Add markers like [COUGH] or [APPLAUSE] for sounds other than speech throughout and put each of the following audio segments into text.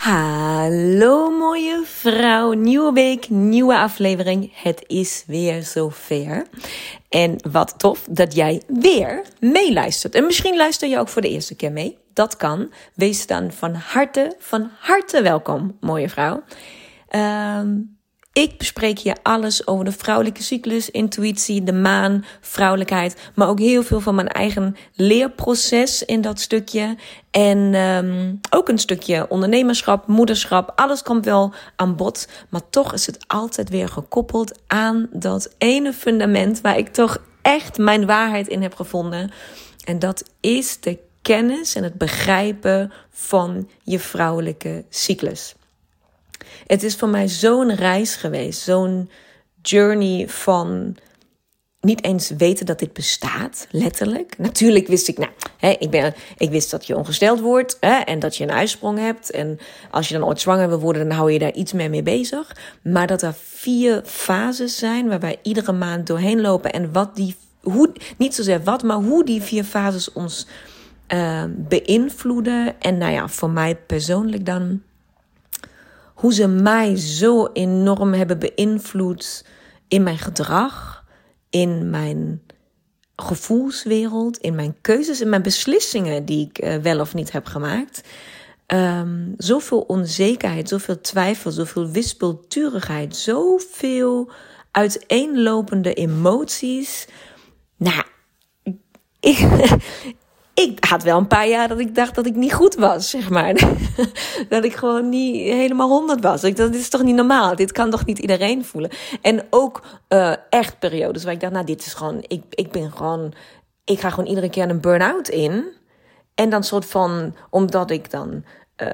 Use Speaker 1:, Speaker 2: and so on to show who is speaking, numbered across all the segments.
Speaker 1: Hallo mooie vrouw, nieuwe week, nieuwe aflevering. Het is weer zover. En wat tof dat jij weer meeluistert. En misschien luister je ook voor de eerste keer mee. Dat kan. Wees dan van harte, van harte welkom, mooie vrouw. Um, ik bespreek hier alles over de vrouwelijke cyclus, intuïtie, de maan, vrouwelijkheid, maar ook heel veel van mijn eigen leerproces in dat stukje. En um, ook een stukje ondernemerschap, moederschap, alles komt wel aan bod. Maar toch is het altijd weer gekoppeld aan dat ene fundament waar ik toch echt mijn waarheid in heb gevonden. En dat is de kennis en het begrijpen van je vrouwelijke cyclus. Het is voor mij zo'n reis geweest, zo'n journey van niet eens weten dat dit bestaat, letterlijk. Natuurlijk wist ik, nou, hè, ik, ben, ik wist dat je ongesteld wordt hè, en dat je een uitsprong hebt. En als je dan ooit zwanger wil worden, dan hou je daar iets meer mee bezig. Maar dat er vier fases zijn waar wij iedere maand doorheen lopen. En wat die, hoe, niet zozeer wat, maar hoe die vier fases ons uh, beïnvloeden. En nou ja, voor mij persoonlijk dan hoe ze mij zo enorm hebben beïnvloed in mijn gedrag, in mijn gevoelswereld, in mijn keuzes, in mijn beslissingen die ik uh, wel of niet heb gemaakt. Um, zoveel onzekerheid, zoveel twijfel, zoveel wispelturigheid, zoveel uiteenlopende emoties. Nou, ik, ik had wel een paar jaar dat ik dacht dat ik niet goed was, zeg maar. [LAUGHS] dat ik gewoon niet helemaal honderd was. Dacht, dit is toch niet normaal? Dit kan toch niet iedereen voelen? En ook uh, echt periodes waar ik dacht, nou, dit is gewoon, ik, ik ben gewoon, ik ga gewoon iedere keer een burn-out in. En dan soort van, omdat ik dan uh,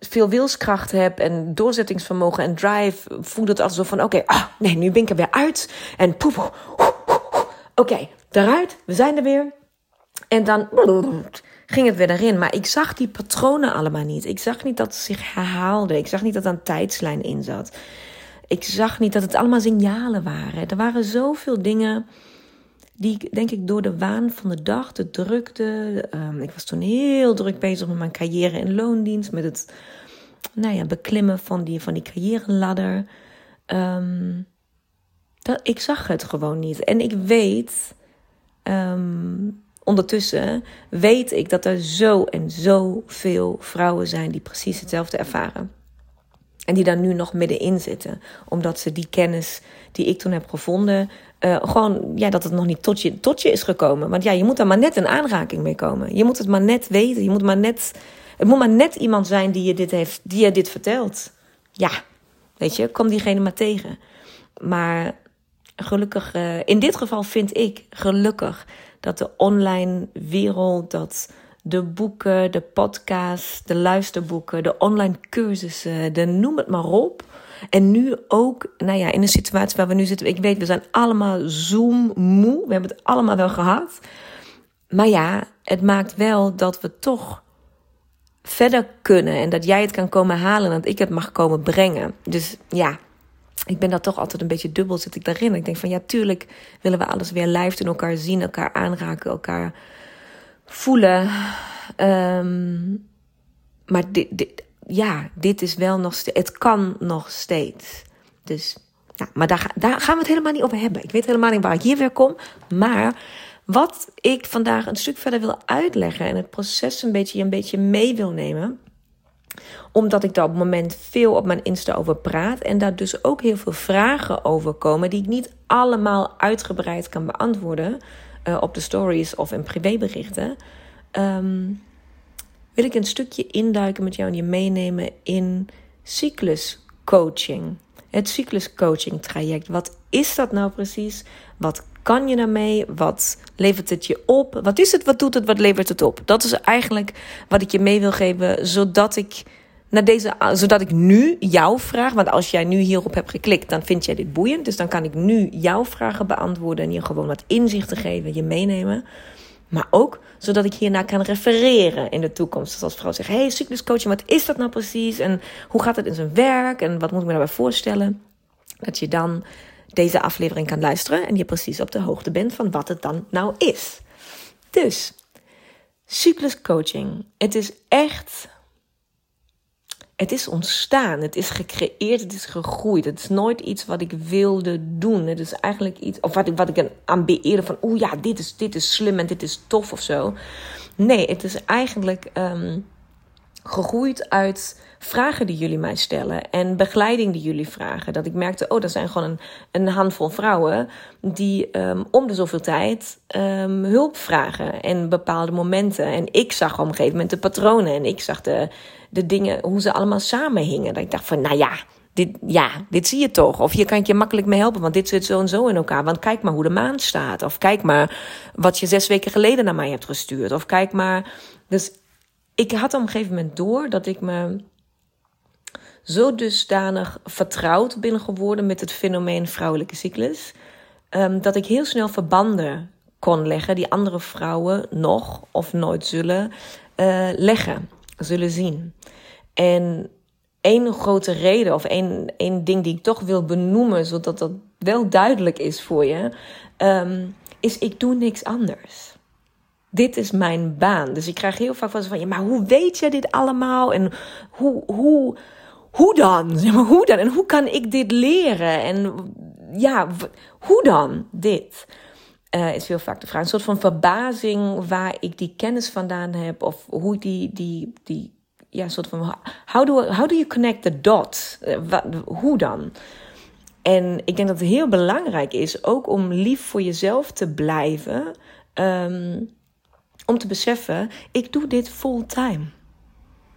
Speaker 1: veel wilskracht heb en doorzettingsvermogen en drive, voelt het alsof van, oké, ah, nee, nu ben ik er weer uit. En poef, oké, okay, eruit, we zijn er weer. En dan ging het weer erin. Maar ik zag die patronen allemaal niet. Ik zag niet dat het zich herhaalde. Ik zag niet dat er een tijdslijn in zat. Ik zag niet dat het allemaal signalen waren. Er waren zoveel dingen die denk ik door de waan van de dag, de drukte. Um, ik was toen heel druk bezig met mijn carrière in loondienst. Met het nou ja, beklimmen van die, van die carrière Um, dat, ik zag het gewoon niet. En ik weet um, ondertussen weet ik dat er zo en zo veel vrouwen zijn die precies hetzelfde ervaren. En die daar nu nog middenin zitten. Omdat ze die kennis die ik toen heb gevonden. Uh, gewoon, ja, dat het nog niet tot je, tot je is gekomen. Want ja, je moet er maar net in aanraking mee komen. Je moet het maar net weten. Je moet maar net, het moet maar net iemand zijn die je dit, heeft, die je dit vertelt. Ja, weet je, kom diegene maar tegen. Maar gelukkig, uh, in dit geval vind ik gelukkig dat de online wereld, dat de boeken, de podcasts, de luisterboeken, de online cursussen, de noem het maar op. En nu ook, nou ja, in een situatie waar we nu zitten. Ik weet, we zijn allemaal Zoom moe. We hebben het allemaal wel gehad. Maar ja, het maakt wel dat we toch verder kunnen. En dat jij het kan komen halen en dat ik het mag komen brengen. Dus ja, ik ben dat toch altijd een beetje dubbel zit ik daarin. Ik denk van ja, tuurlijk willen we alles weer live doen, elkaar zien, elkaar aanraken, elkaar voelen. Um, maar dit, dit, ja, dit is wel nog steeds, het kan nog steeds. Dus, ja, maar daar, daar gaan we het helemaal niet over hebben. Ik weet helemaal niet waar ik hier weer kom. Maar wat ik vandaag een stuk verder wil uitleggen en het proces een beetje, een beetje mee wil nemen omdat ik daar op het moment veel op mijn Insta over praat. En daar dus ook heel veel vragen over komen. Die ik niet allemaal uitgebreid kan beantwoorden. uh, op de stories of in privéberichten, um, wil ik een stukje induiken met jou en je meenemen in cycluscoaching. Het cycluscoaching traject. Wat is dat nou precies? Wat kan je daarmee? Wat levert het je op? Wat is het? Wat doet het? Wat levert het op? Dat is eigenlijk wat ik je mee wil geven, zodat ik naar deze, zodat ik nu jouw vraag, want als jij nu hierop hebt geklikt, dan vind jij dit boeiend. Dus dan kan ik nu jouw vragen beantwoorden en je gewoon wat inzichten geven, je meenemen. Maar ook zodat ik hierna kan refereren in de toekomst. Dus als vrouw zegt: Hey, cycluscoaching, wat is dat nou precies? En hoe gaat het in zijn werk? En wat moet ik me daarbij voorstellen? Dat je dan deze aflevering kan luisteren en je precies op de hoogte bent van wat het dan nou is. Dus, cycluscoaching. Het is echt het is ontstaan, het is gecreëerd, het is gegroeid. Het is nooit iets wat ik wilde doen. Het is eigenlijk iets, of wat ik, wat ik aan van, oeh ja, dit is, dit is slim en dit is tof of zo. Nee, het is eigenlijk um, gegroeid uit vragen die jullie mij stellen en begeleiding die jullie vragen. Dat ik merkte, oh, er zijn gewoon een, een handvol vrouwen die um, om de zoveel tijd um, hulp vragen en bepaalde momenten. En ik zag op een gegeven moment de patronen en ik zag de, de dingen, hoe ze allemaal samenhingen. Dat ik dacht van, nou ja, dit, ja, dit zie je toch. Of hier kan ik je makkelijk mee helpen, want dit zit zo en zo in elkaar. Want kijk maar hoe de maan staat. Of kijk maar wat je zes weken geleden naar mij hebt gestuurd. Of kijk maar. Dus ik had op een gegeven moment door dat ik me zo dusdanig vertrouwd ben geworden met het fenomeen vrouwelijke cyclus. Um, dat ik heel snel verbanden kon leggen die andere vrouwen nog of nooit zullen uh, leggen, zullen zien. En één grote reden of één, één ding die ik toch wil benoemen, zodat dat wel duidelijk is voor je, um, is ik doe niks anders. Dit is mijn baan. Dus ik krijg heel vaak van, ja, maar hoe weet je dit allemaal? En hoe, hoe, hoe dan? [LAUGHS] Hoe dan? En hoe kan ik dit leren? En ja, hoe dan dit? Uh, is heel vaak de vraag. Een soort van verbazing waar ik die kennis vandaan heb. Of hoe die, die, die ja, soort van. How do, how do you connect the dots? Wat, hoe dan? En ik denk dat het heel belangrijk is ook om lief voor jezelf te blijven. Um, om te beseffen, ik doe dit fulltime.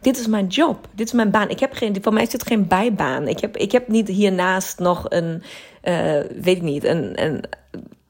Speaker 1: Dit is mijn job. Dit is mijn baan. Ik heb geen, voor mij is dit geen bijbaan. Ik heb, ik heb niet hiernaast nog een, uh, weet ik niet, een, een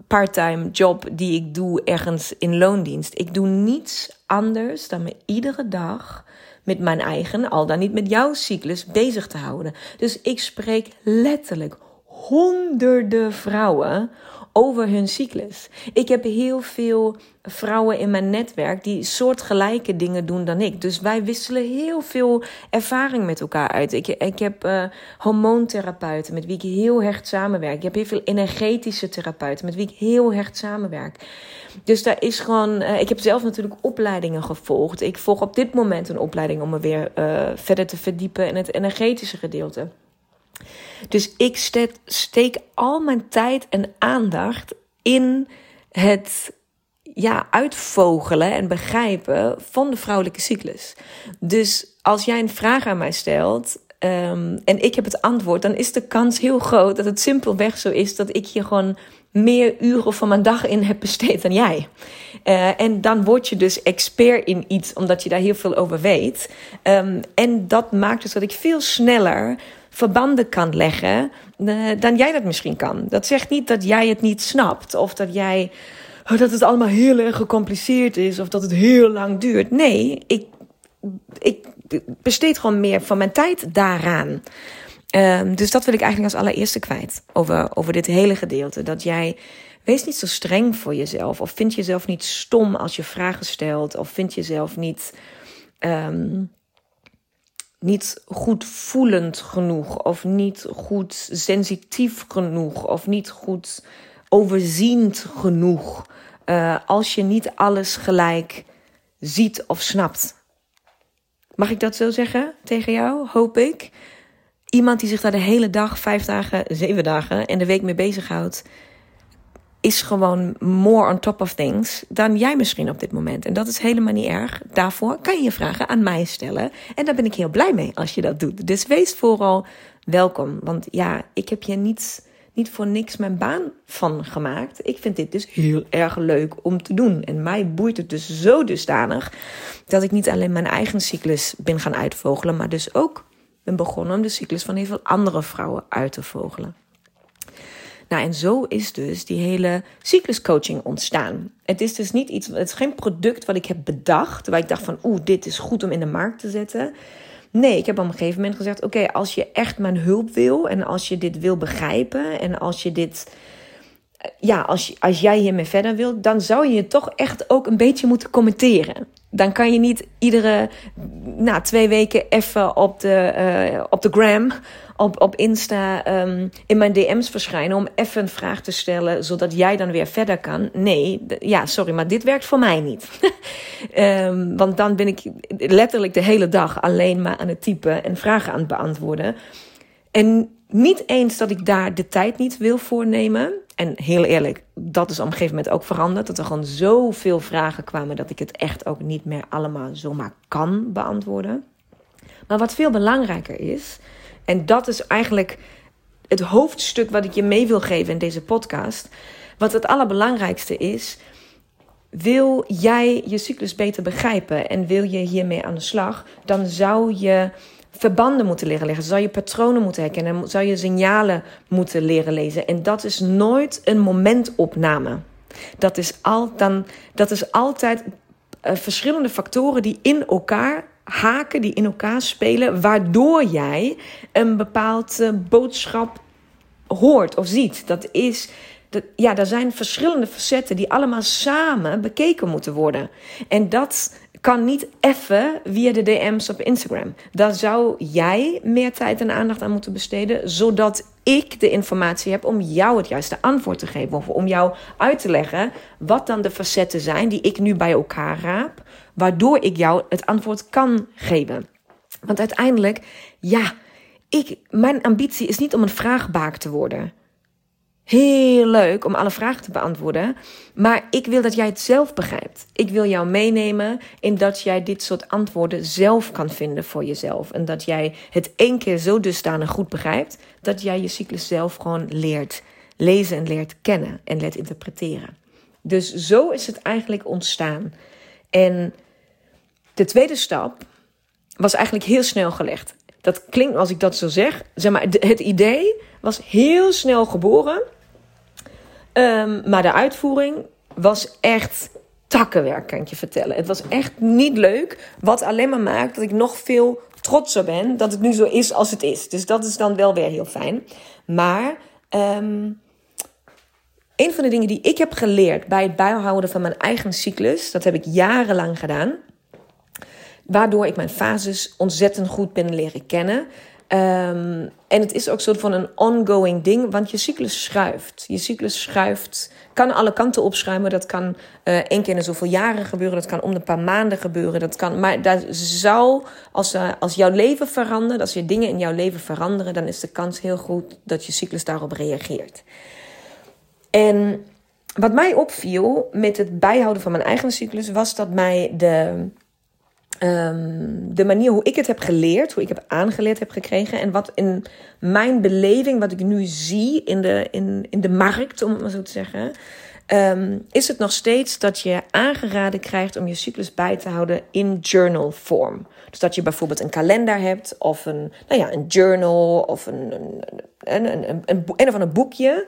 Speaker 1: parttime job die ik doe ergens in loondienst. Ik doe niets anders dan me iedere dag met mijn eigen, al dan niet met jouw cyclus, bezig te houden. Dus ik spreek letterlijk honderden vrouwen over hun cyclus. Ik heb heel veel vrouwen in mijn netwerk die soortgelijke dingen doen dan ik. Dus wij wisselen heel veel ervaring met elkaar uit. Ik, ik heb uh, hormoontherapeuten met wie ik heel hecht samenwerk. Ik heb heel veel energetische therapeuten met wie ik heel hecht samenwerk. Dus daar is gewoon. Uh, ik heb zelf natuurlijk opleidingen gevolgd. Ik volg op dit moment een opleiding om me weer uh, verder te verdiepen in het energetische gedeelte. Dus ik steek, al mijn tijd en aandacht in het ja, uitvogelen en begrijpen van de vrouwelijke cyclus. Dus als jij een vraag aan mij stelt um, en ik heb het antwoord, dan is de kans heel groot dat het simpelweg zo is dat ik je gewoon meer uren van mijn dag in heb besteed dan jij. Uh, en dan word je dus expert in iets, omdat je daar heel veel over weet. Um, en dat maakt dus dat ik veel sneller verbanden kan leggen uh, dan jij dat misschien kan. Dat zegt niet dat jij het niet snapt of dat jij oh, dat het allemaal heel erg gecompliceerd is of dat het heel lang duurt. Nee, ik, ik besteed gewoon meer van mijn tijd daaraan. Um, dus dat wil ik eigenlijk als allereerste kwijt over, over dit hele gedeelte. Dat jij wees niet zo streng voor jezelf. Of vind jezelf niet stom als je vragen stelt. Of vind jezelf niet um, niet goed voelend genoeg, of niet goed sensitief genoeg, of niet goed overziend genoeg. Uh, als je niet alles gelijk ziet of snapt. Mag ik dat zo zeggen tegen jou? Hoop ik. Iemand die zich daar de hele dag, vijf dagen, zeven dagen en de week mee bezighoudt is gewoon more on top of things dan jij misschien op dit moment. En dat is helemaal niet erg. Daarvoor kan je je vragen aan mij stellen. En daar ben ik heel blij mee als je dat doet. Dus wees vooral welkom. Want ja, ik heb je niets niet voor niks mijn baan van gemaakt. Ik vind dit dus heel erg leuk om te doen. En mij boeit het dus zo dusdanig dat ik niet alleen mijn eigen cyclus ben gaan uitvogelen, maar dus ook ben begonnen om de cyclus van heel veel andere vrouwen uit te vogelen. Nou, en zo is dus die hele cycluscoaching ontstaan. Het is dus niet iets, het is geen product wat ik heb bedacht, waar ik dacht van, oeh, dit is goed om in de markt te zetten. Nee, ik heb op een gegeven moment gezegd: Oké, als je echt mijn hulp wil en als je dit wil begrijpen en als je dit. Ja, als, als jij hiermee verder wilt, dan zou je toch echt ook een beetje moeten commenteren. Dan kan je niet iedere na twee weken even op de, uh, op de gram op, op Insta um, in mijn DM's verschijnen om even een vraag te stellen, zodat jij dan weer verder kan. Nee, ja, sorry, maar dit werkt voor mij niet. um, [LAUGHS] want dan ben ik letterlijk de hele dag alleen maar aan het typen en vragen aan het beantwoorden. En niet eens dat ik daar de tijd niet wil voornemen. En heel eerlijk, dat is op een gegeven moment ook veranderd. Dat er gewoon zoveel vragen kwamen dat ik het echt ook niet meer allemaal zomaar kan beantwoorden. Maar wat veel belangrijker is, en dat is eigenlijk het hoofdstuk wat ik je mee wil geven in deze podcast. Wat het allerbelangrijkste is. Wil jij je cyclus beter begrijpen en wil je hiermee aan de slag, dan zou je verbanden moeten leren leggen. Zou je patronen moeten herkennen. Zou je signalen moeten leren lezen. En dat is nooit een momentopname. Dat is, al, dan, dat is altijd uh, verschillende factoren die in elkaar haken die in elkaar spelen, waardoor jij een bepaald boodschap hoort of ziet. Dat is. Ja, er zijn verschillende facetten die allemaal samen bekeken moeten worden. En dat kan niet even via de DM's op Instagram. Daar zou jij meer tijd en aandacht aan moeten besteden, zodat ik de informatie heb om jou het juiste antwoord te geven. Of om jou uit te leggen wat dan de facetten zijn die ik nu bij elkaar raap, waardoor ik jou het antwoord kan geven. Want uiteindelijk, ja, ik, mijn ambitie is niet om een vraagbaak te worden. Heel leuk om alle vragen te beantwoorden. Maar ik wil dat jij het zelf begrijpt. Ik wil jou meenemen in dat jij dit soort antwoorden zelf kan vinden voor jezelf. En dat jij het één keer zo dusdanig goed begrijpt. dat jij je cyclus zelf gewoon leert lezen en leert kennen en leert interpreteren. Dus zo is het eigenlijk ontstaan. En de tweede stap was eigenlijk heel snel gelegd. Dat klinkt als ik dat zo zeg. Zeg maar, het idee was heel snel geboren. Um, maar de uitvoering was echt takkenwerk, kan ik je vertellen. Het was echt niet leuk. Wat alleen maar maakt dat ik nog veel trotser ben dat het nu zo is als het is. Dus dat is dan wel weer heel fijn. Maar um, een van de dingen die ik heb geleerd bij het bijhouden van mijn eigen cyclus, dat heb ik jarenlang gedaan. Waardoor ik mijn fases ontzettend goed ben leren kennen. Um, en het is ook soort van een ongoing ding, want je cyclus schuift. Je cyclus schuift, kan alle kanten opschuiven. Dat kan uh, één keer in zoveel jaren gebeuren. Dat kan om een paar maanden gebeuren. Dat kan, maar daar zou, als, uh, als jouw leven verandert, als je dingen in jouw leven veranderen, dan is de kans heel goed dat je cyclus daarop reageert. En wat mij opviel met het bijhouden van mijn eigen cyclus, was dat mij de Um, de manier hoe ik het heb geleerd, hoe ik heb aangeleerd heb gekregen. En wat in mijn beleving, wat ik nu zie in de, in, in de markt, om het maar zo te zeggen. Um, is het nog steeds dat je aangeraden krijgt om je cyclus bij te houden in journal vorm. Dus dat je bijvoorbeeld een kalender hebt of een, nou ja, een journal of een, een, een, een, een, een, een boekje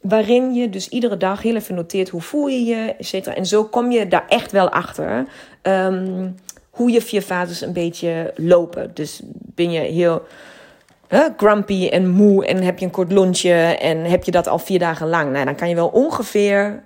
Speaker 1: waarin je dus iedere dag heel even noteert hoe voel je je, et cetera. En zo kom je daar echt wel achter. Um, hoe je vier fases een beetje lopen. Dus ben je heel grumpy en moe en heb je een kort lunchje en heb je dat al vier dagen lang. Nou, dan kan je wel ongeveer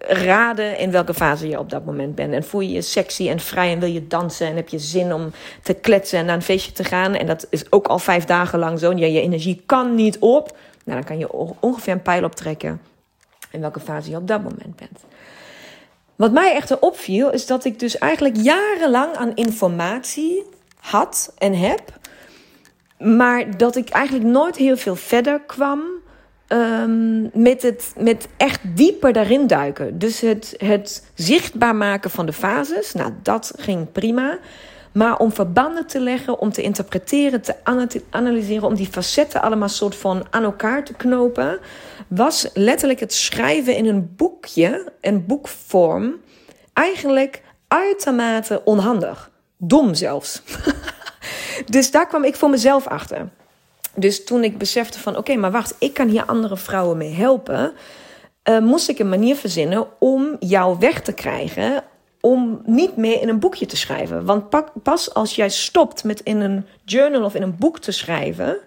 Speaker 1: raden in welke fase je op dat moment bent. En voel je je sexy en vrij en wil je dansen en heb je zin om te kletsen en naar een feestje te gaan. En dat is ook al vijf dagen lang zo. Je energie kan niet op. Nou, dan kan je ongeveer een pijl optrekken in welke fase je op dat moment bent. Wat mij echter opviel, is dat ik dus eigenlijk jarenlang aan informatie had en heb. Maar dat ik eigenlijk nooit heel veel verder kwam um, met, het, met echt dieper daarin duiken. Dus het, het zichtbaar maken van de fases, nou dat ging prima. Maar om verbanden te leggen, om te interpreteren, te analyseren, om die facetten allemaal soort van aan elkaar te knopen, was letterlijk het schrijven in een boekje, een boekvorm, eigenlijk uitermate onhandig. Dom zelfs. [LAUGHS] dus daar kwam ik voor mezelf achter. Dus toen ik besefte van oké, maar wacht, ik kan hier andere vrouwen mee helpen. Uh, moest ik een manier verzinnen om jou weg te krijgen om niet meer in een boekje te schrijven. Want pas als jij stopt met in een journal of in een boek te schrijven,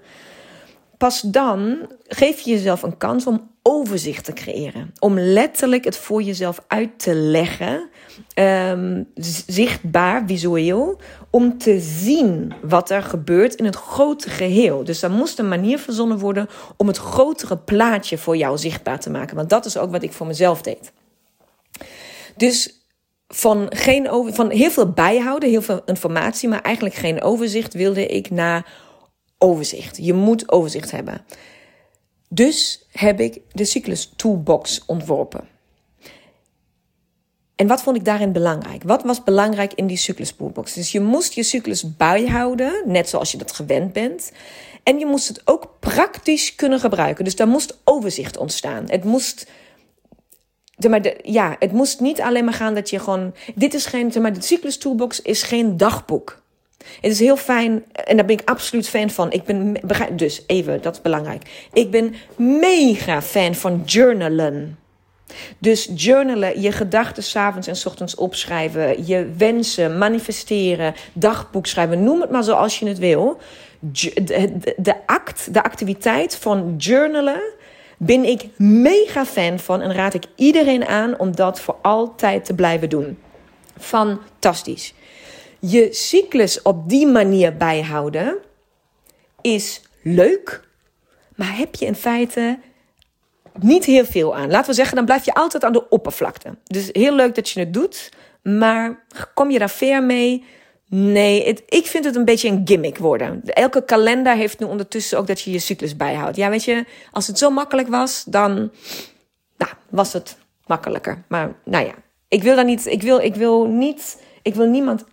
Speaker 1: pas dan geef je jezelf een kans om overzicht te creëren. Om letterlijk het voor jezelf uit te leggen, um, zichtbaar, visueel, om te zien wat er gebeurt in het grote geheel. Dus er moest een manier verzonnen worden om het grotere plaatje voor jou zichtbaar te maken. Want dat is ook wat ik voor mezelf deed. Dus van, geen over, van heel veel bijhouden, heel veel informatie, maar eigenlijk geen overzicht, wilde ik naar overzicht. Je moet overzicht hebben. Dus heb ik de Cyclus Toolbox ontworpen. En wat vond ik daarin belangrijk? Wat was belangrijk in die cyclus toolbox? Dus je moest je cyclus bijhouden, net zoals je dat gewend bent. En je moest het ook praktisch kunnen gebruiken. Dus daar moest overzicht ontstaan. Het moest maar ja, het moest niet alleen maar gaan dat je gewoon. Dit is geen. Maar de Cyclus Toolbox is geen dagboek. Het is heel fijn, en daar ben ik absoluut fan van. Ik ben, dus even, dat is belangrijk. Ik ben mega fan van journalen. Dus journalen, je gedachten s'avonds en s ochtends opschrijven, je wensen, manifesteren, dagboek schrijven, noem het maar zoals je het wil. De act, de activiteit van journalen ben ik mega fan van en raad ik iedereen aan om dat voor altijd te blijven doen. Fantastisch. Je cyclus op die manier bijhouden is leuk, maar heb je in feite niet heel veel aan. Laten we zeggen, dan blijf je altijd aan de oppervlakte. Dus heel leuk dat je het doet, maar kom je daar ver mee? Nee, ik vind het een beetje een gimmick worden. Elke kalender heeft nu ondertussen ook dat je je cyclus bijhoudt. Ja, weet je, als het zo makkelijk was, dan nou, was het makkelijker. Maar nou ja, ik wil daar niet, ik wil, ik wil niet, ik wil niemand,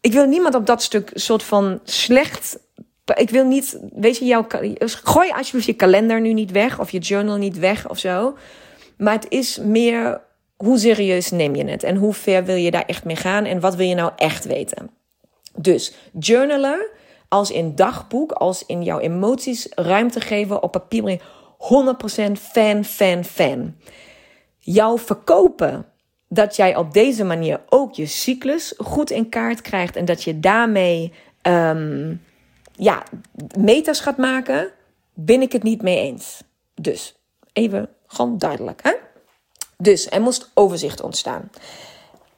Speaker 1: ik wil niemand op dat stuk soort van slecht. Ik wil niet, weet je, jouw, gooi alsjeblieft je kalender nu niet weg of je journal niet weg of zo. Maar het is meer hoe serieus neem je het en hoe ver wil je daar echt mee gaan en wat wil je nou echt weten? Dus journalen als in dagboek, als in jouw emoties ruimte geven op papier brengen. 100% fan, fan, fan. Jouw verkopen dat jij op deze manier ook je cyclus goed in kaart krijgt en dat je daarmee um, ja, meters gaat maken, ben ik het niet mee eens. Dus even gewoon duidelijk. Hè? Dus er moest overzicht ontstaan.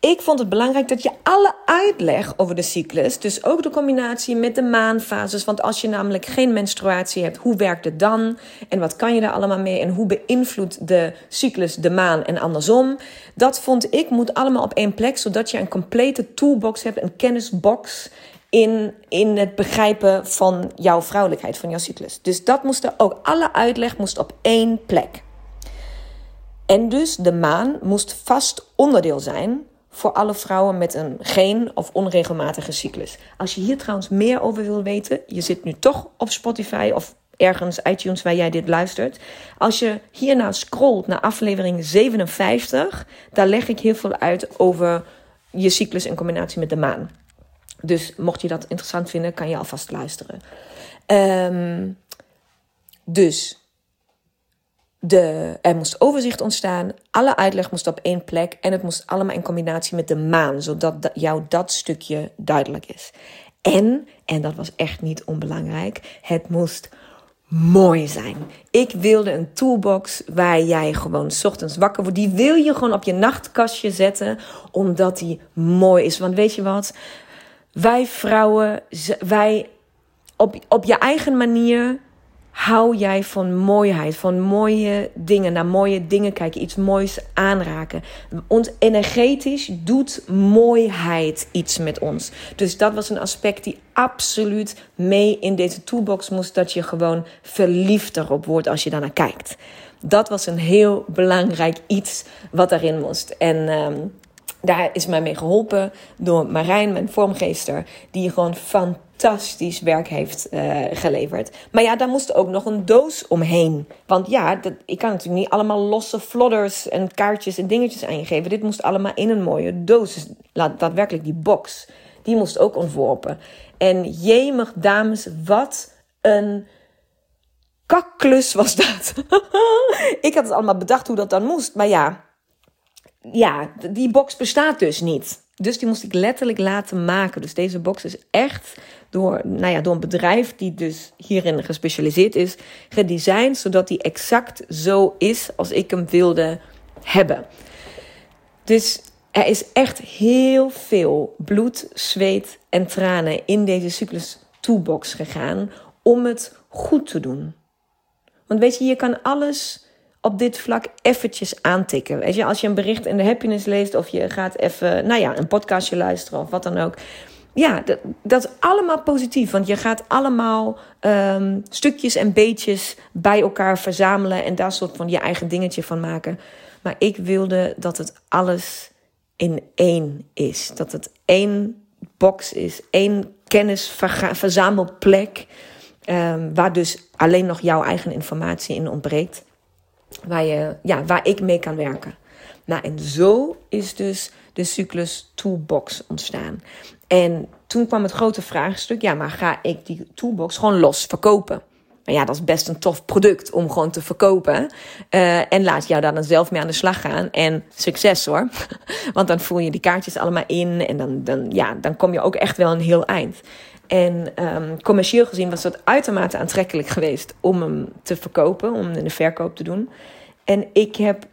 Speaker 1: Ik vond het belangrijk dat je alle uitleg over de cyclus, dus ook de combinatie met de maanfases, want als je namelijk geen menstruatie hebt, hoe werkt het dan? En wat kan je daar allemaal mee? En hoe beïnvloedt de cyclus de maan en andersom? Dat vond ik moet allemaal op één plek, zodat je een complete toolbox hebt, een kennisbox in, in het begrijpen van jouw vrouwelijkheid, van jouw cyclus. Dus dat moest er ook, alle uitleg moest op één plek. En dus de maan moest vast onderdeel zijn voor alle vrouwen met een geen of onregelmatige cyclus. Als je hier trouwens meer over wil weten, je zit nu toch op Spotify of ergens iTunes waar jij dit luistert. Als je hierna scrolt naar aflevering 57, daar leg ik heel veel uit over je cyclus in combinatie met de maan. Dus mocht je dat interessant vinden, kan je alvast luisteren. Um, dus de, er moest overzicht ontstaan, alle uitleg moest op één plek en het moest allemaal in combinatie met de maan, zodat jou dat stukje duidelijk is. En, en dat was echt niet onbelangrijk, het moest mooi zijn. Ik wilde een toolbox waar jij gewoon ochtends wakker wordt. Die wil je gewoon op je nachtkastje zetten, omdat die mooi is. Want weet je wat? Wij vrouwen, wij op, op je eigen manier hou jij van mooiheid, van mooie dingen, naar mooie dingen kijken, iets moois aanraken. Ons energetisch doet mooiheid iets met ons. Dus dat was een aspect die absoluut mee in deze toolbox moest, dat je gewoon verliefd erop wordt als je daarnaar kijkt. Dat was een heel belangrijk iets wat erin moest. En. Um, daar is mij mee geholpen door Marijn, mijn vormgeester, die gewoon fantastisch werk heeft uh, geleverd. Maar ja, daar moest ook nog een doos omheen. Want ja, dat, ik kan natuurlijk niet allemaal losse flodders en kaartjes en dingetjes aan je geven. Dit moest allemaal in een mooie doos. Dus daadwerkelijk die box, die moest ook ontworpen. En jemig dames, wat een kakklus was dat. [LAUGHS] ik had het allemaal bedacht hoe dat dan moest. Maar ja, ja, die box bestaat dus niet. Dus die moest ik letterlijk laten maken. Dus deze box is echt door, nou ja, door een bedrijf die dus hierin gespecialiseerd is, gedesigned zodat die exact zo is als ik hem wilde hebben. Dus er is echt heel veel bloed, zweet en tranen in deze cyclus toolbox gegaan om het goed te doen. Want weet je, je kan alles op dit vlak eventjes aantikken. Weet je, als je een bericht in de happiness leest of je gaat even, nou ja, een podcastje luisteren of wat dan ook. Ja, dat, dat is allemaal positief, want je gaat allemaal um, stukjes en beetjes bij elkaar verzamelen en daar soort van je eigen dingetje van maken. Maar ik wilde dat het alles in één is. Dat het één box is, één kennisverzamelplek. Um, waar dus alleen nog jouw eigen informatie in ontbreekt waar, je, ja, waar ik mee kan werken. Nou, en zo is dus de Cyclus Toolbox ontstaan. En toen kwam het grote vraagstuk: ja, maar ga ik die toolbox gewoon los verkopen? Nou ja, dat is best een tof product om gewoon te verkopen. Uh, en laat jou daar dan zelf mee aan de slag gaan. En succes hoor. [LAUGHS] Want dan voel je die kaartjes allemaal in. En dan, dan, ja, dan kom je ook echt wel een heel eind. En um, commercieel gezien was dat uitermate aantrekkelijk geweest om hem te verkopen, om de verkoop te doen. En ik heb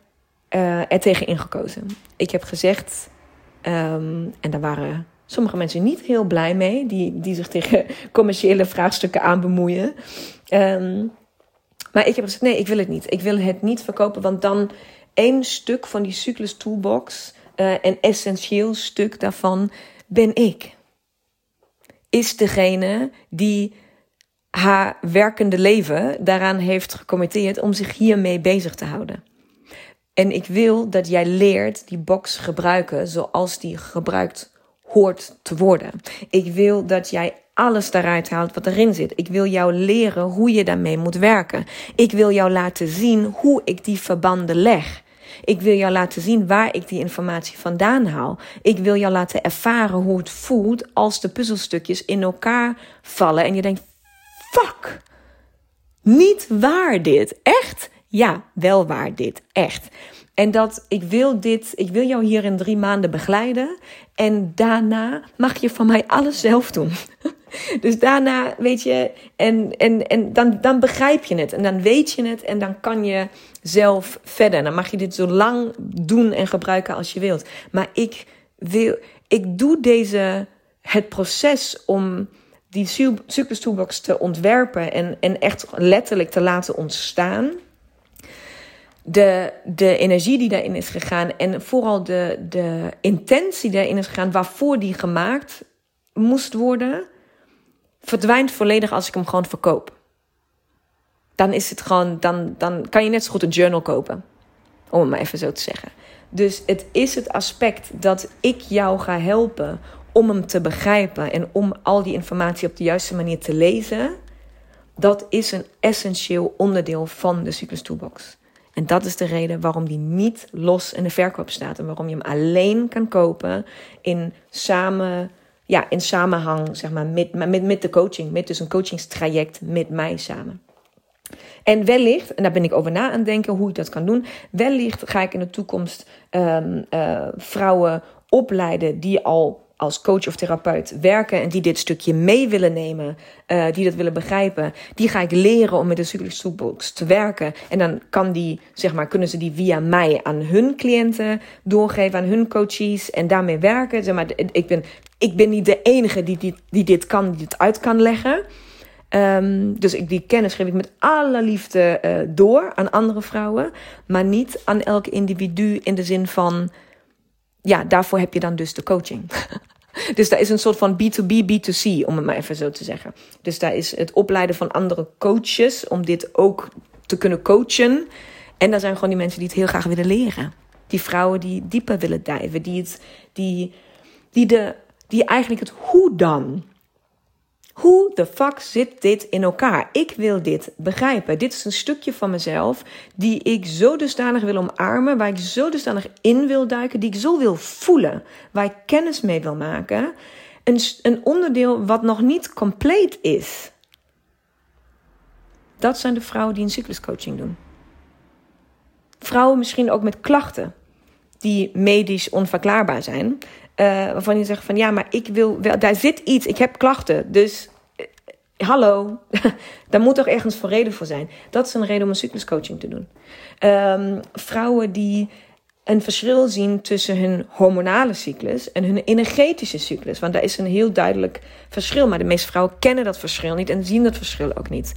Speaker 1: uh, er tegen ingekozen. Ik heb gezegd, um, en daar waren sommige mensen niet heel blij mee, die, die zich tegen commerciële vraagstukken aan bemoeien. Um, maar ik heb gezegd: nee, ik wil het niet. Ik wil het niet verkopen, want dan één stuk van die cyclus toolbox, uh, een essentieel stuk daarvan, ben ik is degene die haar werkende leven daaraan heeft gecommitteerd om zich hiermee bezig te houden. En ik wil dat jij leert die box gebruiken zoals die gebruikt hoort te worden. Ik wil dat jij alles daaruit haalt wat erin zit. Ik wil jou leren hoe je daarmee moet werken. Ik wil jou laten zien hoe ik die verbanden leg. Ik wil jou laten zien waar ik die informatie vandaan haal. Ik wil jou laten ervaren hoe het voelt als de puzzelstukjes in elkaar vallen en je denkt: fuck, niet waar dit. Echt? Ja, wel waar dit. Echt. En dat ik wil dit, ik wil jou hier in drie maanden begeleiden. En daarna mag je van mij alles zelf doen. [LAUGHS] Dus daarna weet je, en, en, en dan, dan begrijp je het. En dan weet je het en dan kan je zelf verder. Dan mag je dit zo lang doen en gebruiken als je wilt. Maar ik wil, ik doe deze, het proces om die Super Toolbox te ontwerpen en, en echt letterlijk te laten ontstaan. De, de energie die daarin is gegaan en vooral de, de intentie daarin is gegaan waarvoor die gemaakt moest worden, verdwijnt volledig als ik hem gewoon verkoop. Dan is het gewoon, dan, dan kan je net zo goed een journal kopen. Om het maar even zo te zeggen. Dus het is het aspect dat ik jou ga helpen om hem te begrijpen en om al die informatie op de juiste manier te lezen. Dat is een essentieel onderdeel van de Cyclus Toolbox. En dat is de reden waarom die niet los in de verkoop staat. En waarom je hem alleen kan kopen in samen ja, in samenhang zeg maar, met, met, met de coaching. Met dus een coachingstraject met mij samen. En wellicht, en daar ben ik over na aan het denken hoe ik dat kan doen. Wellicht ga ik in de toekomst um, uh, vrouwen opleiden die al als coach of therapeut werken en die dit stukje mee willen nemen, uh, die dat willen begrijpen, die ga ik leren om met de Cyclus Toolbox te werken. En dan kan die, zeg maar, kunnen ze die via mij aan hun cliënten doorgeven, aan hun coaches en daarmee werken. Zeg maar, ik ben, ik ben niet de enige die, die, die dit kan, die dit uit kan leggen. Um, dus die kennis geef ik met alle liefde uh, door aan andere vrouwen, maar niet aan elk individu in de zin van ja, daarvoor heb je dan dus de coaching. [LAUGHS] dus daar is een soort van B2B, B2C, om het maar even zo te zeggen. Dus daar is het opleiden van andere coaches om dit ook te kunnen coachen. En daar zijn gewoon die mensen die het heel graag willen leren. Die vrouwen die dieper willen dijven, die, het, die, die, de, die eigenlijk het hoe dan. Hoe de fuck zit dit in elkaar? Ik wil dit begrijpen. Dit is een stukje van mezelf die ik zo dusdanig wil omarmen, waar ik zo dusdanig in wil duiken, die ik zo wil voelen, waar ik kennis mee wil maken. Een, een onderdeel wat nog niet compleet is. Dat zijn de vrouwen die een cycluscoaching doen. Vrouwen misschien ook met klachten die medisch onverklaarbaar zijn. Uh, waarvan je zegt van ja, maar ik wil wel, daar zit iets, ik heb klachten. Dus uh, hallo, [LAUGHS] daar moet toch ergens voor reden voor zijn. Dat is een reden om een cycluscoaching te doen. Um, vrouwen die een verschil zien tussen hun hormonale cyclus en hun energetische cyclus. Want daar is een heel duidelijk verschil. Maar de meeste vrouwen kennen dat verschil niet en zien dat verschil ook niet.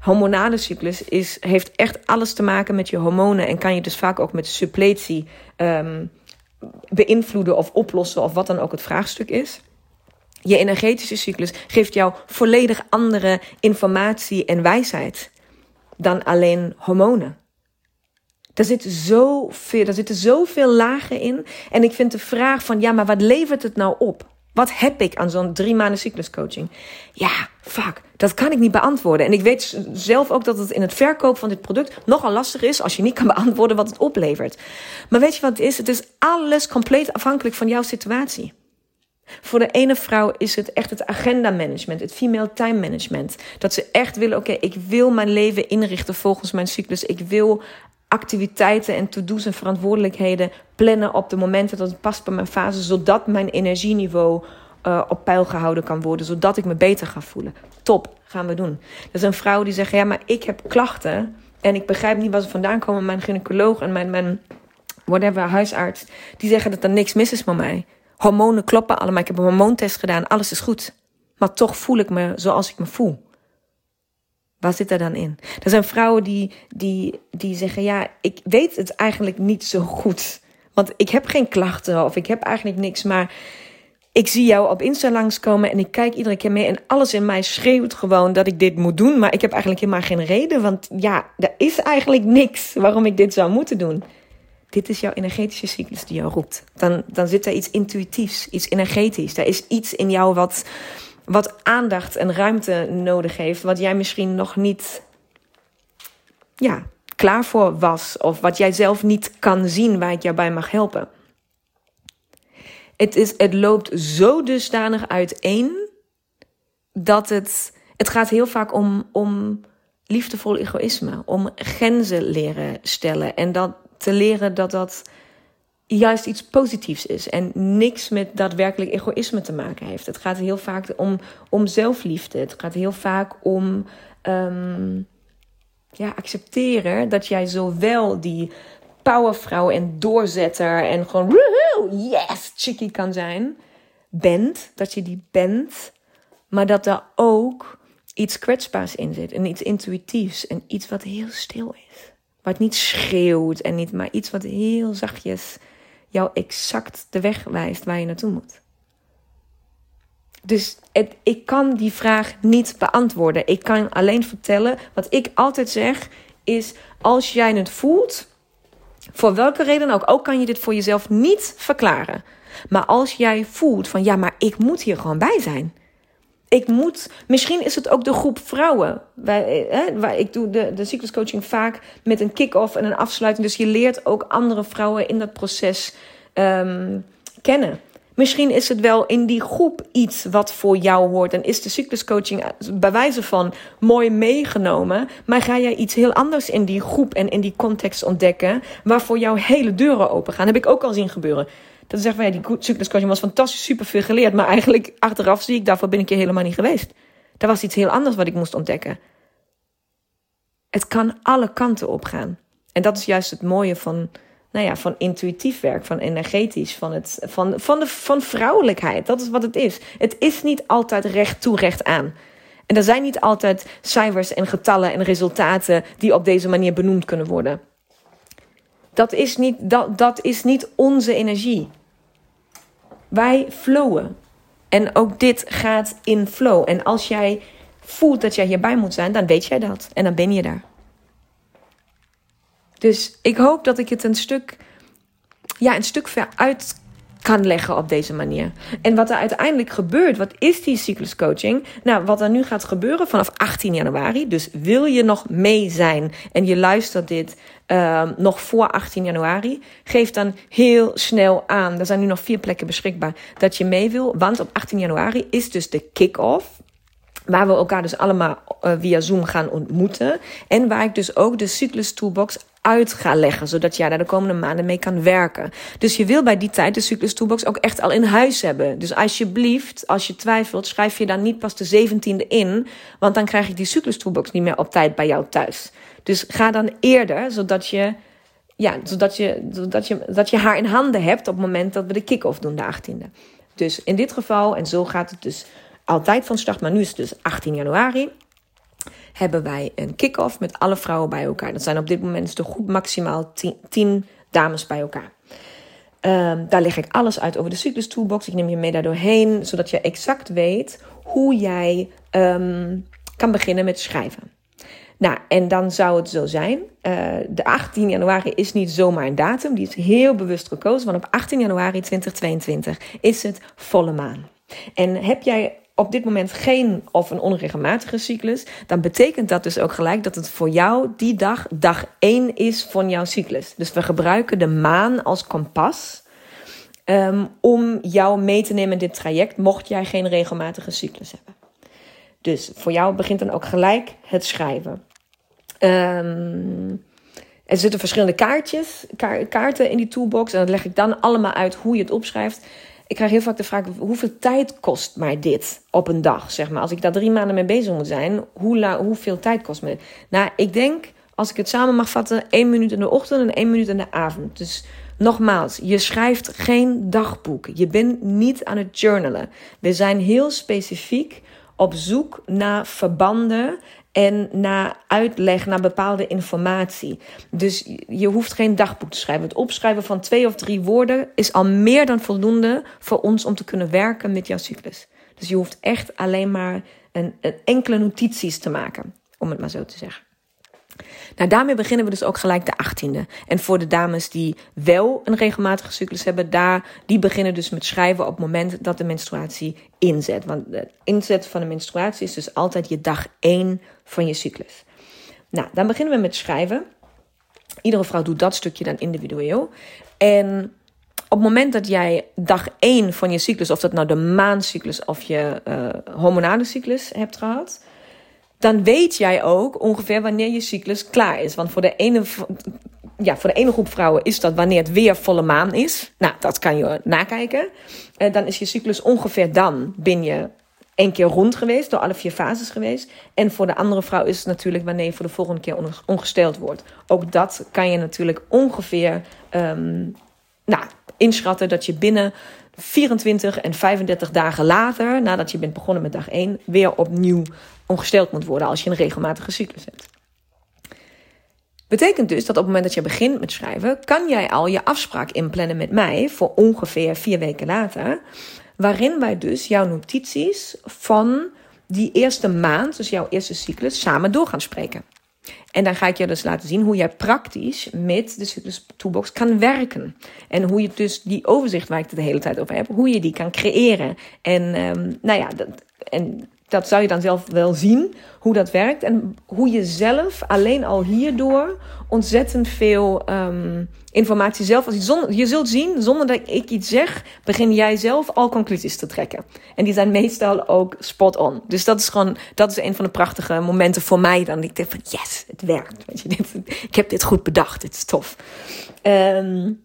Speaker 1: Hormonale cyclus is, heeft echt alles te maken met je hormonen en kan je dus vaak ook met suppletie um, beïnvloeden of oplossen of wat dan ook het vraagstuk is. Je energetische cyclus geeft jou volledig andere informatie en wijsheid dan alleen hormonen. Daar, zit zoveel, daar zitten zoveel lagen in. En ik vind de vraag van, ja, maar wat levert het nou op? Wat heb ik aan zo'n drie maanden cycluscoaching? Ja, fuck, dat kan ik niet beantwoorden. En ik weet zelf ook dat het in het verkoop van dit product nogal lastig is als je niet kan [LAUGHS] beantwoorden wat het oplevert. Maar weet je wat het is? Het is alles compleet afhankelijk van jouw situatie. Voor de ene vrouw is het echt het agenda management, het female time management. Dat ze echt willen, oké, ik wil mijn leven inrichten volgens mijn cyclus. Ik wil activiteiten en to-do's en verantwoordelijkheden plannen op de momenten dat het past bij mijn fase, zodat mijn energieniveau uh, op peil gehouden kan worden, zodat ik me beter ga voelen. Top, gaan we doen. Er zijn vrouwen die zeggen: Ja, maar ik heb klachten en ik begrijp niet waar ze vandaan komen. Mijn gynaecoloog en mijn, mijn whatever, huisarts, die zeggen dat er niks mis is met mij. Hormonen kloppen allemaal. Ik heb een hormoontest gedaan, alles is goed. Maar toch voel ik me zoals ik me voel. Wat zit er dan in? Er zijn vrouwen die, die, die zeggen: Ja, ik weet het eigenlijk niet zo goed. Want ik heb geen klachten of ik heb eigenlijk niks. Maar ik zie jou op Insta langskomen en ik kijk iedere keer mee. En alles in mij schreeuwt gewoon dat ik dit moet doen. Maar ik heb eigenlijk helemaal geen reden. Want ja, er is eigenlijk niks waarom ik dit zou moeten doen. Dit is jouw energetische cyclus die jou roept. Dan, dan zit er iets intuïtiefs, iets energetisch. Er is iets in jou wat wat aandacht en ruimte nodig heeft, wat jij misschien nog niet ja, klaar voor was, of wat jij zelf niet kan zien waar ik jou bij mag helpen. Het, is, het loopt zo dusdanig uiteen dat het, het gaat heel vaak om, om liefdevol egoïsme, om grenzen leren stellen en dat te leren dat dat juist iets positiefs is en niks met daadwerkelijk egoïsme te maken heeft. Het gaat heel vaak om, om zelfliefde. Het gaat heel vaak om um, ja, accepteren dat jij zowel die powervrouw en doorzetter en gewoon yes, chickie kan zijn, bent, dat je die bent, maar dat er ook iets kwetsbaars in zit en iets intuïtiefs en iets wat heel stil is. Wat niet schreeuwt en niet, maar iets wat heel zachtjes jou exact de weg wijst waar je naartoe moet. Dus ik kan die vraag niet beantwoorden. Ik kan alleen vertellen wat ik altijd zeg is als jij het voelt, voor welke reden ook, ook kan je dit voor jezelf niet verklaren. Maar als jij voelt van ja, maar ik moet hier gewoon bij zijn. Ik moet, misschien is het ook de groep vrouwen. Wij, hè, waar ik doe de, de cycluscoaching vaak met een kick-off en een afsluiting. Dus je leert ook andere vrouwen in dat proces um, kennen. Misschien is het wel in die groep iets wat voor jou hoort. En is de cycluscoaching bij wijze van mooi meegenomen. Maar ga jij iets heel anders in die groep en in die context ontdekken. Waarvoor jouw hele deuren open gaan. heb ik ook al zien gebeuren. Dat is van ja, die cycluscoaching was fantastisch, super veel geleerd. Maar eigenlijk achteraf zie ik, daarvoor ben ik hier helemaal niet geweest. Er was iets heel anders wat ik moest ontdekken. Het kan alle kanten op gaan. En dat is juist het mooie van nou ja, van intuïtief werk, van energetisch, van, het, van, van, de, van vrouwelijkheid. Dat is wat het is. Het is niet altijd recht toe, recht aan. En er zijn niet altijd cijfers en getallen en resultaten die op deze manier benoemd kunnen worden. Dat is niet, dat, dat is niet onze energie. Wij flowen. En ook dit gaat in flow. En als jij voelt dat jij hierbij moet zijn, dan weet jij dat. En dan ben je daar. Dus ik hoop dat ik het een stuk ja, een stuk ver uit kan leggen op deze manier. En wat er uiteindelijk gebeurt, wat is die cycluscoaching? Nou, wat er nu gaat gebeuren vanaf 18 januari. Dus wil je nog mee zijn en je luistert dit uh, nog voor 18 januari, geef dan heel snel aan. Er zijn nu nog vier plekken beschikbaar dat je mee wil. Want op 18 januari is dus de kick-off. Waar we elkaar dus allemaal uh, via Zoom gaan ontmoeten. En waar ik dus ook de Cyclus Toolbox uit ga leggen, zodat jij daar de komende maanden mee kan werken. Dus je wil bij die tijd de Cyclus Toolbox ook echt al in huis hebben. Dus alsjeblieft, als je twijfelt, schrijf je dan niet pas de 17e in, want dan krijg ik die Cyclus Toolbox niet meer op tijd bij jou thuis. Dus ga dan eerder, zodat je, ja, zodat je, zodat je, dat je haar in handen hebt op het moment dat we de kick-off doen, de 18e. Dus in dit geval, en zo gaat het dus altijd van start, maar nu is het dus 18 januari hebben wij een kick-off met alle vrouwen bij elkaar. Dat zijn op dit moment dus goed maximaal 10 dames bij elkaar. Um, daar leg ik alles uit over de cyclus toolbox. Ik neem je mee daardoor heen, zodat je exact weet hoe jij um, kan beginnen met schrijven. Nou, en dan zou het zo zijn. Uh, de 18 januari is niet zomaar een datum. Die is heel bewust gekozen. Want op 18 januari 2022 is het volle maan. En heb jij op dit moment geen of een onregelmatige cyclus, dan betekent dat dus ook gelijk dat het voor jou die dag dag 1 is van jouw cyclus. Dus we gebruiken de maan als kompas um, om jou mee te nemen in dit traject, mocht jij geen regelmatige cyclus hebben. Dus voor jou begint dan ook gelijk het schrijven. Um, er zitten verschillende kaartjes, kaarten in die toolbox. En dat leg ik dan allemaal uit hoe je het opschrijft ik krijg heel vaak de vraag: hoeveel tijd kost mij dit op een dag? Zeg maar, als ik daar drie maanden mee bezig moet zijn, hoe hoeveel tijd kost me Nou, ik denk, als ik het samen mag vatten, één minuut in de ochtend en één minuut in de avond. Dus nogmaals, je schrijft geen dagboek. Je bent niet aan het journalen. We zijn heel specifiek op zoek naar verbanden en naar uitleg, naar bepaalde informatie. Dus je hoeft geen dagboek te schrijven. Het opschrijven van twee of drie woorden is al meer dan voldoende voor ons om te kunnen werken met jouw cyclus. Dus je hoeft echt alleen maar een, een enkele notities te maken, om het maar zo te zeggen. Nou, daarmee beginnen we dus ook gelijk de 18e. En voor de dames die wel een regelmatige cyclus hebben, daar, die beginnen dus met schrijven op het moment dat de menstruatie inzet. Want de inzet van de menstruatie is dus altijd je dag 1 van je cyclus. Nou, dan beginnen we met schrijven. Iedere vrouw doet dat stukje dan individueel. En op het moment dat jij dag 1 van je cyclus, of dat nou de maancyclus of je uh, hormonale cyclus hebt gehad, dan weet jij ook ongeveer wanneer je cyclus klaar is. Want voor de ene, ja, voor de ene groep vrouwen is dat wanneer het weer volle maan is. Nou, dat kan je nakijken. Uh, dan is je cyclus ongeveer dan ben je één keer rond geweest, door alle vier fases geweest. En voor de andere vrouw is het natuurlijk wanneer je voor de volgende keer ongesteld wordt. Ook dat kan je natuurlijk ongeveer um, nou, inschatten dat je binnen 24 en 35 dagen later, nadat je bent begonnen met dag 1, weer opnieuw ongesteld moet worden als je een regelmatige cyclus hebt. Betekent dus dat op het moment dat je begint met schrijven, kan jij al je afspraak inplannen met mij voor ongeveer vier weken later, waarin wij dus jouw notities van die eerste maand, dus jouw eerste cyclus, samen door gaan spreken. En dan ga ik je dus laten zien hoe jij praktisch met de Cyclus Toolbox kan werken. En hoe je dus die overzicht waar ik het de hele tijd over heb, hoe je die kan creëren. En um, nou ja, dat, en dat zou je dan zelf wel zien hoe dat werkt. En hoe je zelf alleen al hierdoor ontzettend veel um, informatie zelf. Als je, je zult zien, zonder dat ik iets zeg, begin jij zelf al conclusies te trekken. En die zijn meestal ook spot on. Dus dat is gewoon, dat is een van de prachtige momenten voor mij dan. Ik denk van yes, het werkt. Je, dit, ik heb dit goed bedacht, dit is tof. Um,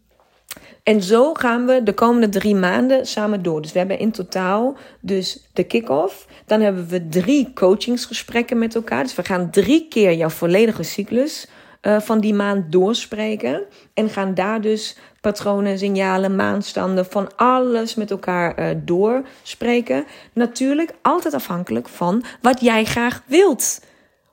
Speaker 1: en zo gaan we de komende drie maanden samen door. Dus we hebben in totaal dus de kick-off. Dan hebben we drie coachingsgesprekken met elkaar. Dus we gaan drie keer jouw volledige cyclus uh, van die maand doorspreken. En gaan daar dus patronen, signalen, maanstanden, van alles met elkaar uh, doorspreken. Natuurlijk altijd afhankelijk van wat jij graag wilt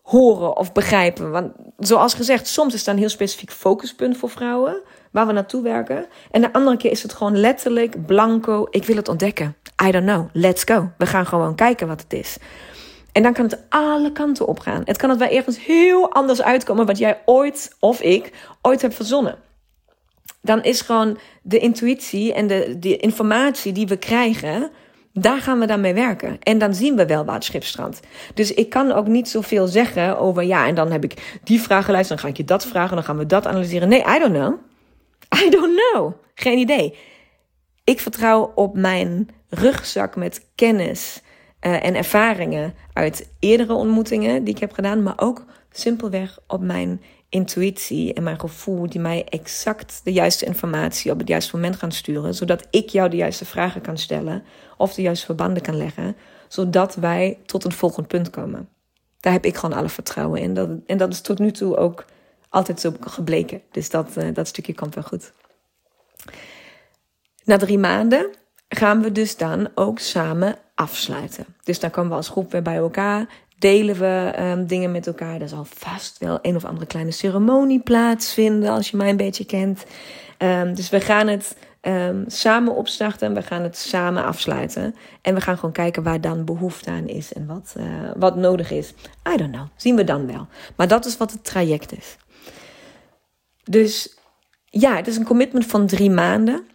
Speaker 1: horen of begrijpen. Want zoals gezegd, soms is dat een heel specifiek focuspunt voor vrouwen waar we naartoe werken. En de andere keer is het gewoon letterlijk blanco. Ik wil het ontdekken. I don't know. Let's go. We gaan gewoon kijken wat het is. En dan kan het alle kanten op gaan. Het kan het wel ergens heel anders uitkomen wat jij ooit of ik ooit heb verzonnen. dan is gewoon de intuïtie en de, de informatie die we krijgen, daar gaan we dan mee werken. En dan zien we wel waar het. Dus ik kan ook niet zoveel zeggen over, ja, en dan heb ik die geluisterd, dan ga ik je dat vragen, dan gaan we dat analyseren. Nee, I don't know. I don't know. Geen idee. Ik vertrouw op mijn rugzak met kennis uh, en ervaringen uit eerdere ontmoetingen die ik heb gedaan, maar ook simpelweg op mijn intuïtie en mijn gevoel die mij exact de juiste informatie op het juiste moment gaan sturen, zodat ik jou de juiste vragen kan stellen of de juiste verbanden kan leggen, zodat wij tot een volgend punt komen. Daar heb ik gewoon alle vertrouwen in. Dat, en dat is tot nu toe ook altijd zo gebleken. Dus dat, uh, dat stukje komt wel goed. Na drie maanden gaan we dus dan ook samen afsluiten. Dus dan komen we als groep weer bij elkaar delen we um, dingen met elkaar. Er zal vast wel een of andere kleine ceremonie plaatsvinden, als je mij een beetje kent. Um, dus we gaan het um, samen opstarten en we gaan het samen afsluiten. En we gaan gewoon kijken waar dan behoefte aan is en wat, uh, wat nodig is. I don't know, zien we dan wel. Maar dat is wat het traject is. Dus ja, het is een commitment van drie maanden.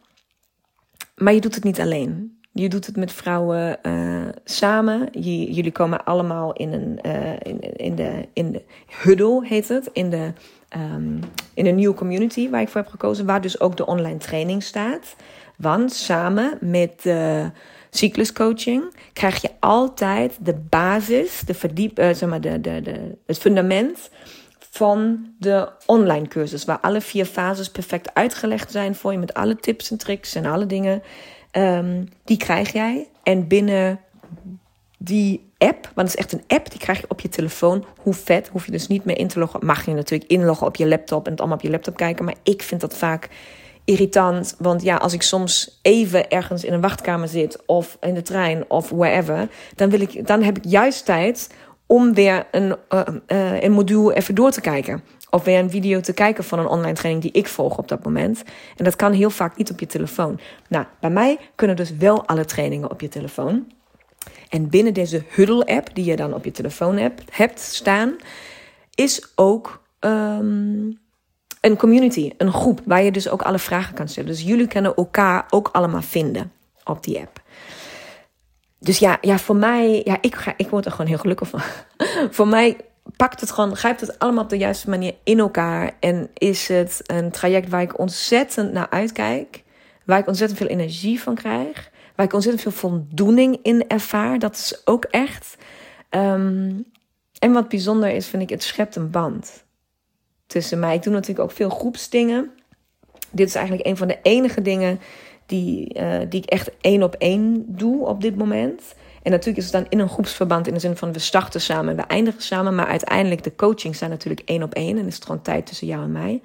Speaker 1: Maar je doet het niet alleen. Je doet het met vrouwen uh, samen. Jullie komen allemaal in een uh, in, in, de, in de huddle, heet het. In de, um, in een nieuwe community waar ik voor heb gekozen. Waar dus ook de online training staat. Want samen met de cycluscoaching krijg je altijd de basis, de verdiep, zeg maar de, de, de, het fundament van de online cursus. Waar alle vier fases perfect uitgelegd zijn voor je met alle tips en tricks en alle dingen. Um, die krijg jij. En binnen die app, want het is echt een app, die krijg je op je telefoon. Hoe vet, hoef je dus niet meer in te loggen. Mag je natuurlijk inloggen op je laptop en het allemaal op je laptop kijken. Maar ik vind dat vaak irritant. Want ja, als ik soms even ergens in een wachtkamer zit of in de trein of wherever, dan, wil ik, dan heb ik juist tijd om weer een, uh, uh, een module even door te kijken. Of weer een video te kijken van een online training die ik volg op dat moment. En dat kan heel vaak niet op je telefoon. Nou, bij mij kunnen dus wel alle trainingen op je telefoon. En binnen deze Huddle-app, die je dan op je telefoon hebt, hebt staan, is ook um, een community, een groep, waar je dus ook alle vragen kan stellen. Dus jullie kunnen elkaar ook allemaal vinden op die app. Dus ja, ja voor mij, ja, ik, ga, ik word er gewoon heel gelukkig van. [LAUGHS] voor mij pakt het gewoon, grijpt het allemaal op de juiste manier in elkaar. En is het een traject waar ik ontzettend naar uitkijk. Waar ik ontzettend veel energie van krijg. Waar ik ontzettend veel voldoening in ervaar. Dat is ook echt. Um, en wat bijzonder is, vind ik, het schept een band tussen mij. Ik doe natuurlijk ook veel groepsdingen. Dit is eigenlijk een van de enige dingen die, uh, die ik echt één op één doe op dit moment. En natuurlijk is het dan in een groepsverband in de zin van we starten samen en we eindigen samen. Maar uiteindelijk de coaching zijn natuurlijk één op één. En is het gewoon tijd tussen jou en mij.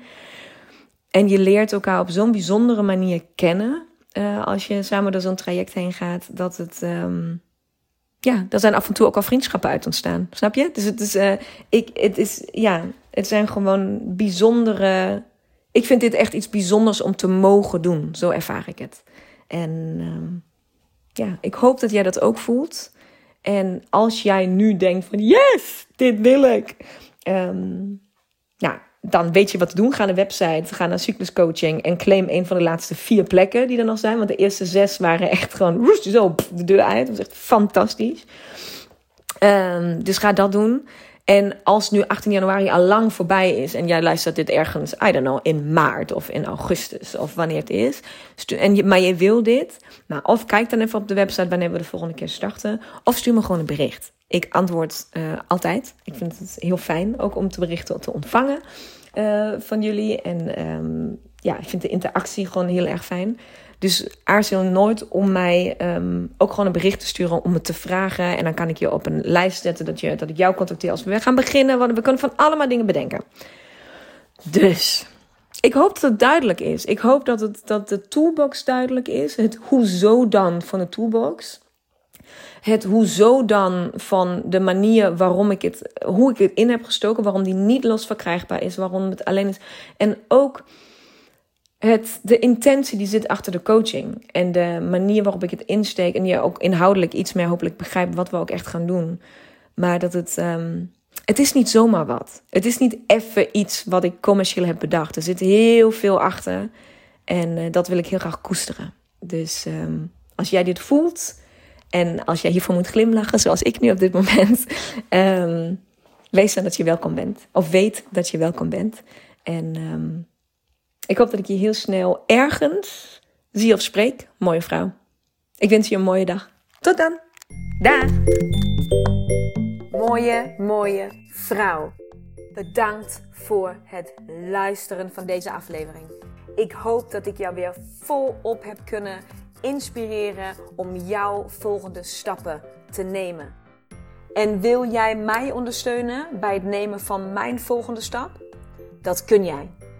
Speaker 1: En je leert elkaar op zo'n bijzondere manier kennen. Uh, als je samen door zo'n traject heen gaat. Dat het. Um, ja, er zijn af en toe ook al vriendschappen uit ontstaan. Snap je? Dus het is. Uh, ik, het is. Ja, het zijn gewoon bijzondere. Ik vind dit echt iets bijzonders om te mogen doen. Zo ervaar ik het. En. Um, ja, ik hoop dat jij dat ook voelt. En als jij nu denkt van yes, dit wil ik. Um, nou, dan weet je wat te doen. Ga naar de website, ga naar cycluscoaching en claim een van de laatste vier plekken die er nog zijn. Want de eerste zes waren echt gewoon roest, zo de deur uit. Dat was echt fantastisch. Um, dus ga dat doen. En als nu 18 januari al lang voorbij is en jij luistert dit ergens, I don't know, in maart of in augustus of wanneer het is, en je, maar je wil dit, nou, of kijk dan even op de website wanneer we de volgende keer starten, of stuur me gewoon een bericht. Ik antwoord uh, altijd. Ik vind het heel fijn ook om te berichten te ontvangen uh, van jullie. En um, ja, ik vind de interactie gewoon heel erg fijn. Dus aarzel nooit om mij um, ook gewoon een bericht te sturen om me te vragen. En dan kan ik je op een lijst zetten dat, je, dat ik jou contacteer als we gaan beginnen. Want we kunnen van allemaal dingen bedenken. Dus ik hoop dat het duidelijk is. Ik hoop dat, het, dat de toolbox duidelijk is. Het hoezo dan van de toolbox. Het hoezo dan van de manier waarom ik het, hoe ik het in heb gestoken. Waarom die niet los verkrijgbaar is. Waarom het alleen is. En ook het, de intentie die zit achter de coaching. En de manier waarop ik het insteek. En je ook inhoudelijk iets meer hopelijk begrijpt wat we ook echt gaan doen. Maar dat het. Um, het is niet zomaar wat. Het is niet even iets wat ik commercieel heb bedacht. Er zit heel veel achter. En uh, dat wil ik heel graag koesteren. Dus um, als jij dit voelt en als jij hiervoor moet glimlachen, zoals ik nu op dit moment, um, [LAUGHS] wees dan dat je welkom bent. Of weet dat je welkom bent. En ik hoop dat ik je heel snel ergens zie of spreek. Mooie vrouw. Ik wens je een mooie dag. Tot dan. Dag. Mooie, mooie vrouw. Bedankt voor het luisteren van deze aflevering. Ik hoop dat ik jou weer volop heb kunnen inspireren om jouw volgende stappen te nemen. En wil jij mij ondersteunen bij het nemen van mijn volgende stap? Dat kun jij.